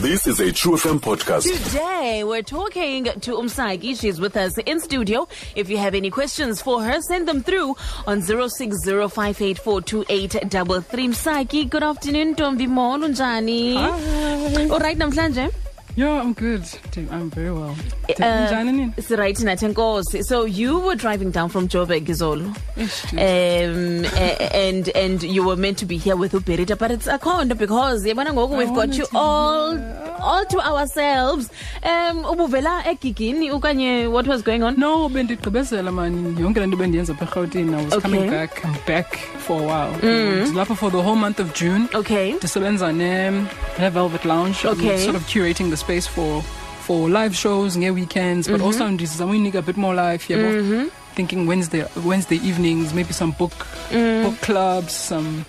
This is a True FM podcast. Today, we're talking to Umsaki. She's with us in studio. If you have any questions for her, send them through on 0605842833. Msaki, good afternoon. Tombi Molo njani? All right, namhlanje? Yeah, I'm good. I'm very well. Uh, nini? Right, Natenkosi. So you were driving down from Joburg, Gizolo. Um, and and you were meant to be here with Uberita, but it's a con because we've got you all. All to ourselves. Um, ubuvela egigini ukanye what was going on? No, bendigqibezela man yonke le nto bendiyenza apha erhawutini I was Okay. coming back I'm back for a while mm. lapho for the whole month of June Okay. ndisebenza ne, ne Velvet Lounge Okay. sort of curating the space for for live shows nge weekends but also ndizama uyinika a bit more life yabo thinking Wednesday Wednesday evenings maybe some book book clubs some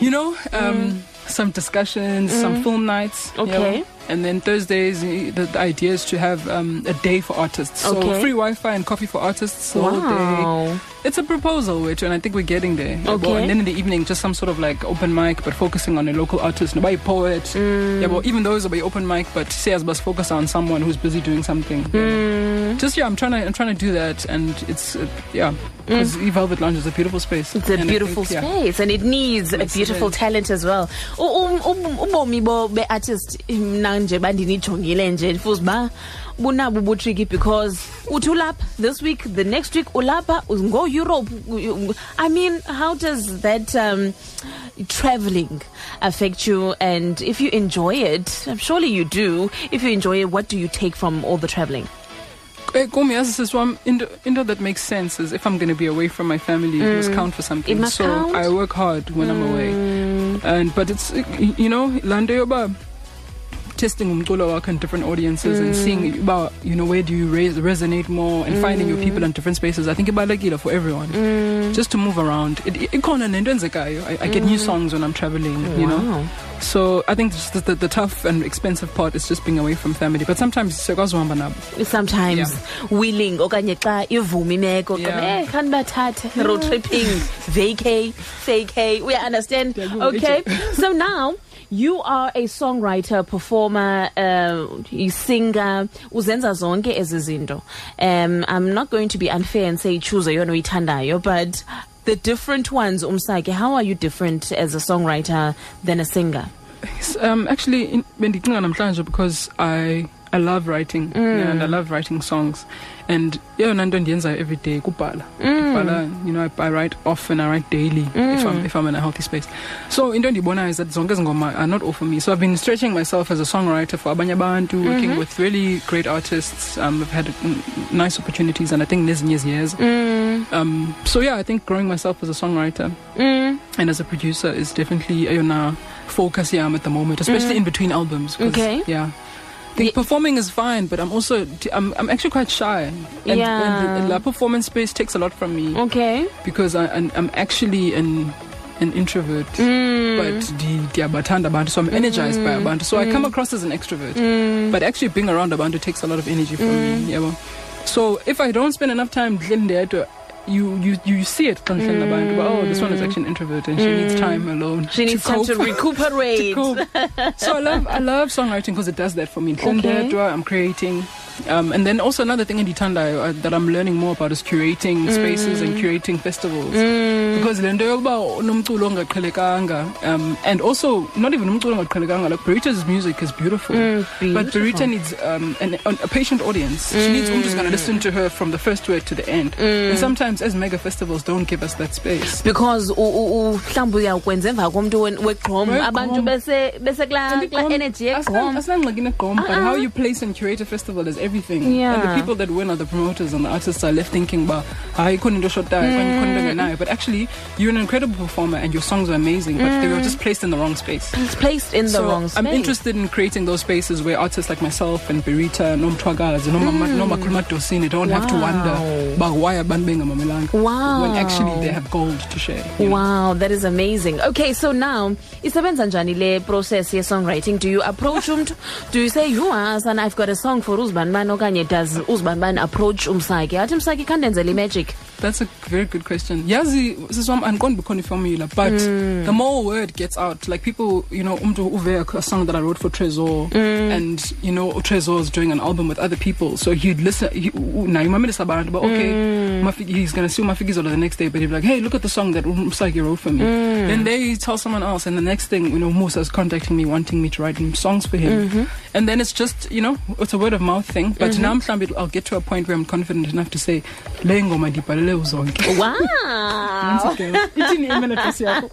you know um some discussions some mm-hmm. film nights Okay. yabo. And then Thursdays the, the idea is to have um, a day for artists so Okay. free Wi-Fi and coffee for artists the whole day Wow. it's a proposal, which, and I think we're getting there. Yeah, Okay. And then in the evening, just some sort of like open mic, but focusing on a local artist, nobody poet. Mm. Yeah, well, even those will be open mic, but say as must focus on someone who's busy doing something. Mm. Just yeah, I'm trying to I'm trying to do that, and it's uh, yeah, because mm. Velvet Lounge is a beautiful space. It's a And beautiful think, yeah. space and it needs a beautiful talent as well. U- um- um- Ubomi bo be-artist mna nje bandinijongile nje futhi ba bunabo ubutricky because uthi ulapha this week the next week ulapha go Europe I mean how does that um, traveling affect you and if you enjoy it surely you do if you enjoy it what do you take from all the traveling Kumi, as this one, into, into that makes sense is if I'm going to be away from my family, it must count for something. Mm. It must so count. Mm. I work hard when I'm away. And but it's you know, lande yoba testing umculo wakho in different audiences and Mm. seeing about you know where do you res- resonate more and finding your Mm. people in different spaces. I think about ibalulekile for everyone. Just to move around. It, it, ikhona nento enzekayo. I, I get new songs when I'm traveling, you know. Mm. Wow. So I think the, the, the tough and expensive part is just being away from family. But sometimes siyakwazi uhamba nabo. sometimes willing okanye xa ivuma imeko Yeah. eh khani bathathe road tripping vacay vacay we understand okay so now you are a songwriter performer uh, you singer. Uzenza zonke ezi zinto. Um i'm not going to be unfair and say choose eyona uyithandayo but the different ones umsaki how are you different as a songwriter than a singer? Um, actually, in- bendicinga namhlanje because I I love writing yeah, and I love writing songs, and yeyona nto ndiyenzayo every day kubhala. Kubhala, you know, I, I write often, I write daily if I'm if I'm in a healthy space. So into endiyibonayo is that zonke ezi ngoma are not all for me. So I've been stretching myself as a songwriter for abanye abantu, working with really great artists. Um, I've had mm, nice opportunities, and I think nezinye years. Um, so yeah, I think growing myself as a songwriter mm. and as a producer is definitely ayona focus yeah, I'm at the moment, especially in between albums Okay. Yeah. The performing is fine, but I'm also I'm I'm actually quite shy, and, Yeah. and the, the performance space takes a lot from me okay because I, I'm, I'm actually an an introvert, Mm. but the diabatanda abantu, so I'm energized by abantu. So I come across as an extrovert, Mm. but actually being around abantu takes a lot of energy from me. Yeah. well. So if I don't spend enough time you you you see it nabantu, but, oh this one is actually an introvert and she needs time alone. Mm. she needs time to recuperate to cope. so I love I love songwriting because it does that for me. Okay. I'm creating. Um, and then also another thing in Ditanda uh, that I'm learning more about is curating spaces and curating festivals. Because le nto yokuba ongaqhelekanga um, and also not even umculo ongaqhelekanga like Berita's music is beautiful. But beautiful. Berita needs um, an, a patient audience. She needs someone who's going to listen to her from the first word to the end. And sometimes as mega festivals don't give us that space. because emva wegqom abantu bese bese energy yegqom Asingxaki negqom, but how you place and curate a festival is everything. And Yeah. the people that win are the promoters and the artists are left thinking khona into shotayo okanye khona into engenayo. But actually you're an incredible performer and your songs are amazing, but they were mm. just placed in the wrong space. it's placed in the so wrong space I'm interested in creating those spaces where artists like myself and Berita, Nomtwagazi, Noma mm. Dosini don't have to Wow. wonder about why abantu bengamamelanga. Wow. When actually they have gold to share. you know. Wow, that is amazing. Okay, so now isebenza njani le process ye songwriting? Do you approach umntu? Do you say, "You are ah, son, I've got a song for uzibanibani okanye does uzibanibani approach umsaki?" Athi umsaki khandenzele magic. That's a very good question. Yazi, siswam andiqondi bukhona formula, but Mm. the more word gets out, like people, you know, umntu uve a song that I wrote for Tresor, Mm. and you know, Tresor is doing an album with other people, so he'd listen. He, now you remember this about, but okay, Mm. He's gonna see Mafikizola the next day, but he'd be like, hey, look at the song that Umsaki wrote for me. Mm. Then they tell someone else, and the next thing, you know, Musa's contacting me, wanting me to write him songs for him, Mm-hmm. and then it's just, you know, it's a word of mouth thing. But now mhlawumbi I'll get to a point where I'm confident enough to say, le ngoma ndibhalele uzonke. Wow. Ithini email address yakho?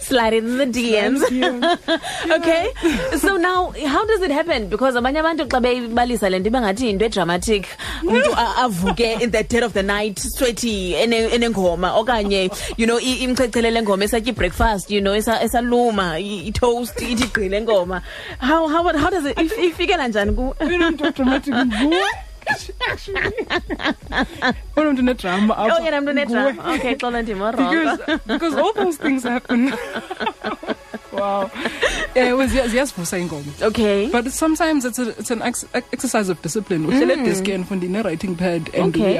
Slide in the DMs. okay so now how does it happen because abanye abantu xa beyibalisa le nto iba ngathi yinto edramatic umntu avuke in the dead of the night sweaty ene- enengoma okanye you know imchechelele ngoma esatya breakfast you know esa- esaluma itoast ithi gqile ngoma how, how, how does it if- ifikela njani ku umntu odramatic nguwe. Wena umntu nedrama apha. oh yena mntu Nguwe. nedrama okay xola ndimoroko because because all those things happen. wow. Yeah, it was ziyasivusa ingoma. okay But sometimes it's a, it's an ex- exercise of discipline. Uhlele desk and a writing pad and Mm. Okay.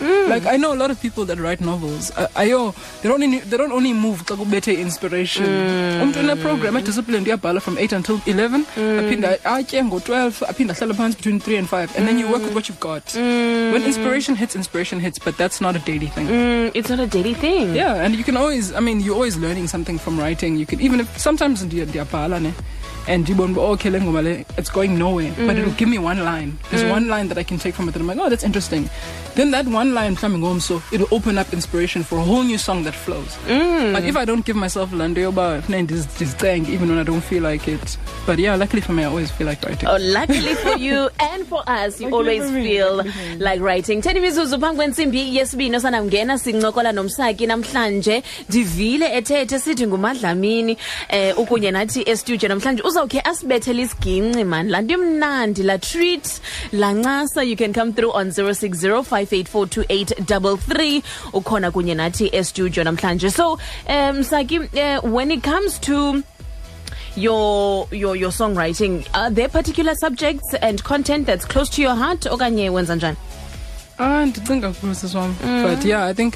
Mm. Like I know a lot of people that write novels. Uh, ayo, they don't only, they don't only move xa kubethe inspiration. Mm. Umntu une program discipline uyabhala from 8 until 11. Mm. Aphinda atye ngo-12, aphinda ahlala phansi between 3 and 5 and then you work with what you've got. When inspiration hits, inspiration hits, but that's not a daily thing. Mm, it's not a daily thing Yeah, and you can always, I mean, you're always learning something from writing. You can, even if sometimes ndiya- ndiyabhala ne and you won't, okay, le ngoma le, it's going nowhere, but it'll mm. give me one line. There's mm. one line that I can take from it that I'm like, oh, that's interesting. Then that one line coming home, so it'll open up inspiration for a whole new song that flows. But if I don't give myself landeoba, this this thing, even when I don't feel like it. But yeah, luckily for me, I always feel like writing. Oh, luckily for you and for us, you Luckily always feel luckily for me. like writing. 10 mizuzu phambi kwentsimbi yesibini osanangena sincokola nomsaki namhlanje ndivile ethethe sithi ngumadlamini eh ukunye nathi estudio namhlanje uzawukhe asibethele isiginci man laa nto imnandi la treat la ncasa you can come through on 0605842833 ukhona kunye nathi estudio namhlanje so um msaki uh, when it comes to your your your songwriting are there particular subjects and content that's close to your heart okanye wenza njani Ah, ndicinga kakhulu sisi wam. But yeah, I think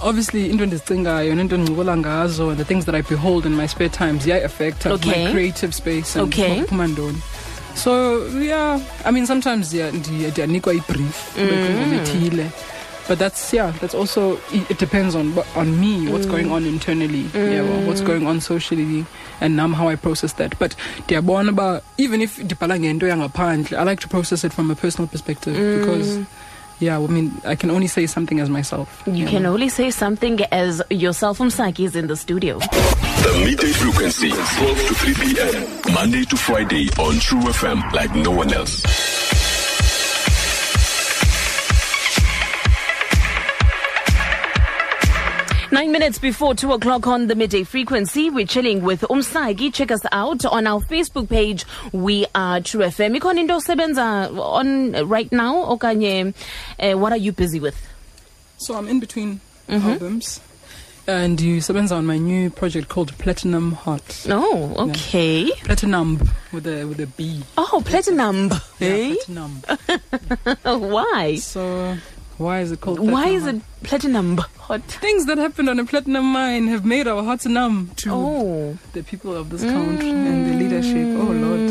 obviously into endizicingayo nento endincokola ngazo and the things that I behold in my spare times ziyayi-affect Okay. my creative space and Okay. ukuphuma ntoni. So yeah, I mean sometimes ndiya- ndiya- ndiyanikwa i-brief mm. ngoma ethile. But that's yeah, that's also it depends on on me, what's mm. going on internally, yeah, well, what's mm. going on socially, and um, how I process that. But ndiyabona uba even if ndibhala ngento yangaphandle, I like to process it from a personal perspective because yeah, I mean, I can only say something as myself. you can only say something as yourself umsaki is in the studio The midday frequency, 12 to 3 p.m. Monday to Friday on True FM like no one else. Nine minutes before two o'clock on the midday frequency, we're chilling with Umsaki. Check us out on our Facebook page. We are True FM. Ikhona into osebenza on right now okanye uh, what are you busy with? So I'm in between albums. And you sebenza on my new project called Platinum Heart. Oh, okay. Platinum with a with a B. Oh, platinum. Yeah, Hey? platinum. Why? So why is it called? Why is it platinum heart? Things that happened on a platinum mine have made our hearts numb to Oh. the people of this country and the leadership. Oh Lord.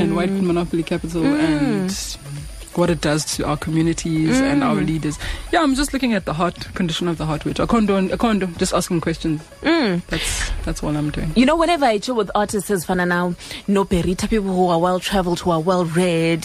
and mm. white monopoly capital and mm. What it does to our communities and our mm. leaders. Yeah, I'm just looking at the heart condition of the heart, which I condone, I condone just asking questions. Mm. That's that's all I'm doing. You know, whenever I chill with artists as fana now, no perita, people who are well traveled, who are well read,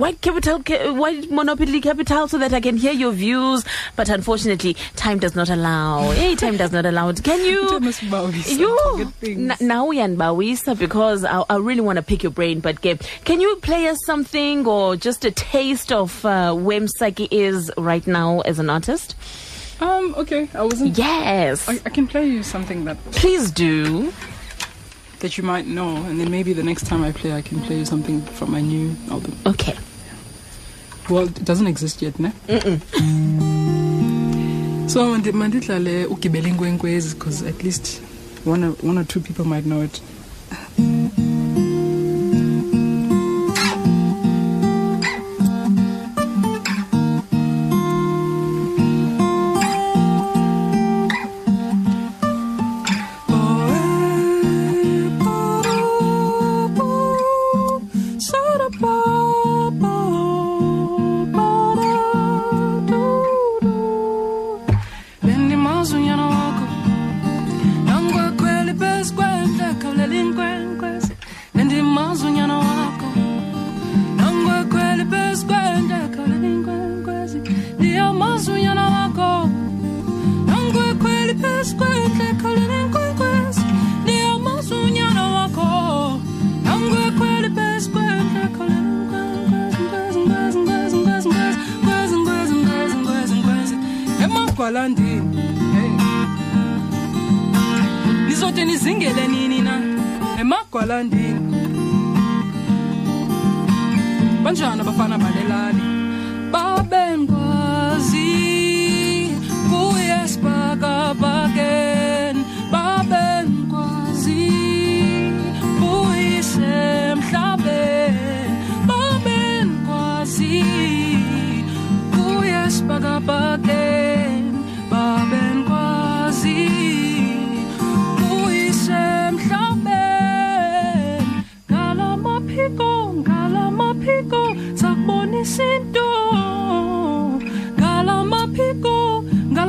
ngaske ndi- ngaske ndiniqoqe nje ingqondo ezizendithi white capital ca- white monopoly capital so that I can hear your views? But unfortunately time does not allow. Hey time does not allow it. Can you Tell us about these you na- now uyanibawisa because I, I really want to pick your brain but Gabe, can you play us something or just a taste of uh, where Msaki is right now as an artist? Um, okay, I wasn't. yes. I, I can play you something that please do that you might know, and then maybe the next time I play, I can play you something from my new album. okay Well, it doesn't exist yet, ne? So mandi- mandidlale ugibela inkwenkwezi because at least one or, one or two people might know it. Emagwalandini hey. nizote nizingele nini na? Emagwalandini. Banjani abafana balelali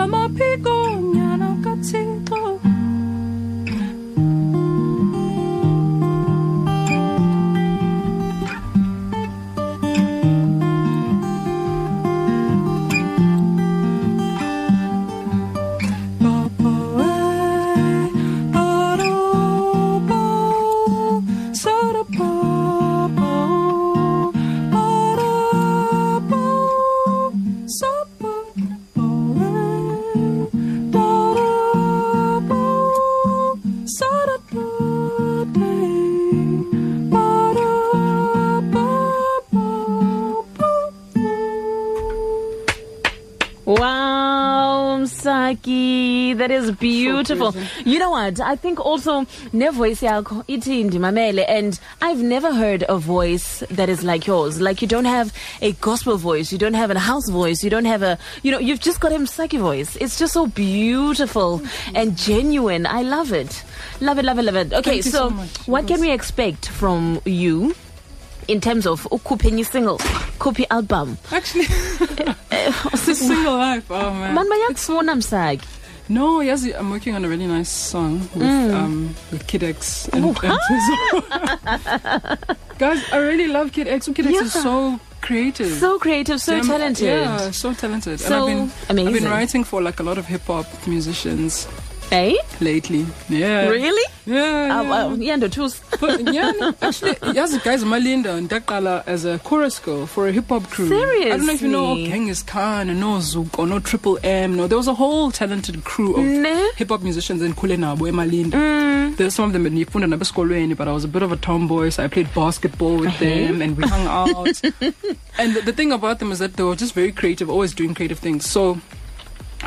ngalamaphiko nyana is beautiful. crazy. you know what? I think also ne voice yakho ithi ndimamele and I've never heard a voice that is like yours. Like you don't have a gospel voice, you don't have a house voice, you don't have a you know, you've just got a Msaki voice. It's just so beautiful and genuine. I love it. Love it, love it, love it. Okay, Thank so, so what can we expect from you in terms of ukukhuphe enye single, khuphe album? actually it's a single life oh man Man bayakufuna Msaki. No, yes, I'm working on a really nice song with Mm. um with Kid X and, Oh, and. Guys, I really love Kid X. Kid X is so creative. So creative, so talented. Yeah, so talented. So and I've been I've been writing for like a lot of hip hop musicians Eh? lately. Yeah. Really? Yeah. Uh, yeah. uh, yeah, choose. But yeah, actually, yes, guys, Malinda and Dakala as a chorus girl for a hip hop crew. I don't know if you know Seriously? Genghis Khan and no Zook or no Triple M. No, there was a whole talented crew of Ne? hip hop musicians in Kulenabo, Emalinda. Mm. There's some of them in Nifunda Nabeskolweni, but I was a bit of a tomboy, so I played basketball with Uh-huh. them and we hung out. and the, the thing about them is that they were just very creative, always doing creative things. So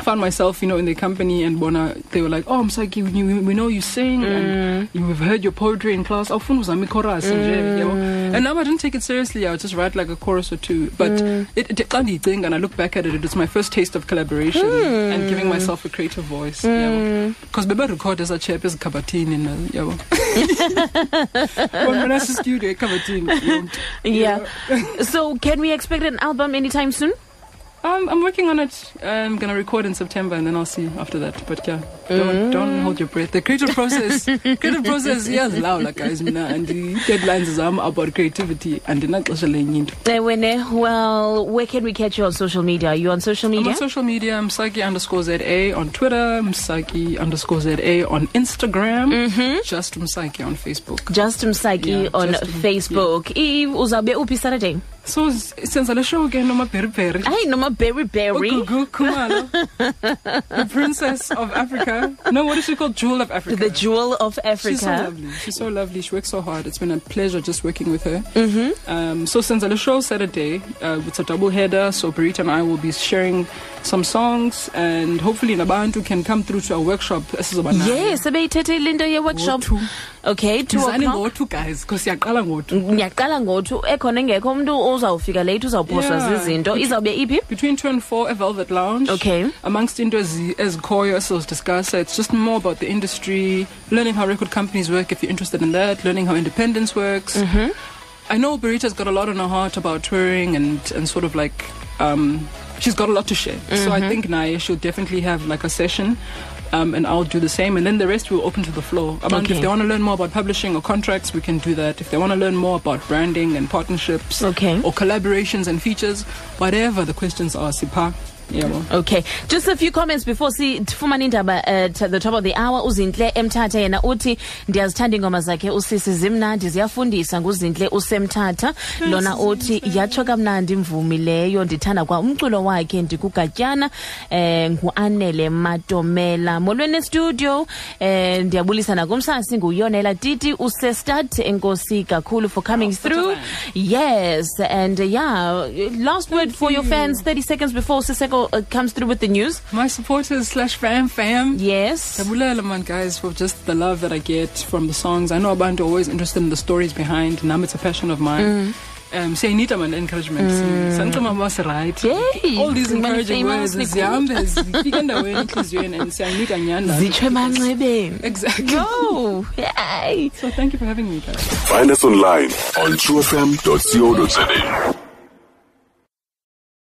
found myself, you know, in the company and Bona, they were like, oh, Msaki, we, we, we know you sing and mm. you- we've heard your poetry in class. Awufuna uzame chorus nje, yabo. And now I didn't take it seriously. I would just write like a chorus or two. But mm. it, it, xa ndiyicinga and I look back at it, it was my first taste of collaboration mm. and giving myself a creative voice. Because bebe record as a chap as kabatini na yabo. When I studio kabatini. Yeah. so, can we expect an album anytime soon? Um, I'm working on it. I'm gonna record in September, and then I'll see after that. But yeah, don't don't hold your breath. The creative process, creative process, yes, loud, guys, mina, and the deadlines is um, about creativity, and not Wene, well, where can we catch you on social media? Are you on social I'm media? on social media. I'm Msaki underscore ZA on Twitter. Msaki underscore ZA on Instagram. Just Msaki on Facebook. Just Msaki Yeah, on just- Facebook. I uzabe upi Saturday. So s- since I show again, no peri peri. Hey, noma berry berry. Gugu Kumalo, the princess of Africa. No, what is she called? Jewel of Africa. The jewel of Africa. She's so lovely. She's so lovely. She works so hard. It's been a pleasure just working with her. Mm-hmm. Um, so since the show Saturday, uh, it's a double header. So Berita and I will be sharing some songs, and hopefully Nabantu can come through to our workshop. About Yes, sebeyithethe linto ye-workshop. Ngo-two. Okay, 2 Designing o'clock. ngo-two guys, because yaqala ngo-two. ngiyaqala ngothi ekhona engekho umuntu ozawufika late uzawuphoswa zizinto izawube iphi Between two and four, a Velvet Lounge. Okay. Amongst into as as Koyo as discuss, it's just more about the industry, learning how record companies work if you're interested in that, learning how independence works. Mm-hmm. I know Berita's got a lot on her heart about touring and and sort of like um, she's got a lot to share. So Mm-hmm. I think Naya she'll definitely have like a session. Um, and I'll do the same, and then the rest we'll open to the floor. About Okay. If they want to learn more about publishing or contracts, we can do that. If they want to learn more about branding and partnerships, Okay. or collaborations and features, whatever the questions are, Sipa, yabo Okay, just a few comments before sifumane indaba at the top of the hour. Uzinhle Emthatha yena uthi ndiyazithanda ingoma zakhe usisi zimnandi ziyafundisa nguzinhle usemthatha. Lona uthi yatsho kamnandi imvumi leyo ndithanda kwa umculo wakhe ndikugatyana eh nguanele Matomela. Molweni studio eh ndiyabulisa nakumsasi nguyonela Titi usestat enkosi kakhulu for coming through. Yes, and uh, yeah, last word for your fans 30 seconds before Siseko uh, comes through with the news. my supporters slash fam fam Yes. Tabulela man guys for just the love that I get from the songs. I know abantu are always interested in the stories behind. Nam it's a passion of mine. Mm. Um, siyayinida man encouragement. Sanicima mas right. Yay, All these encouraging words Nicole. zihambe zifika endaweni enhliziyweni and siyayinika nyanda. Zitsho emanxebeni. Exactly. Go! Yay! So thank you for having me guys. Find us online on truefm.co.za.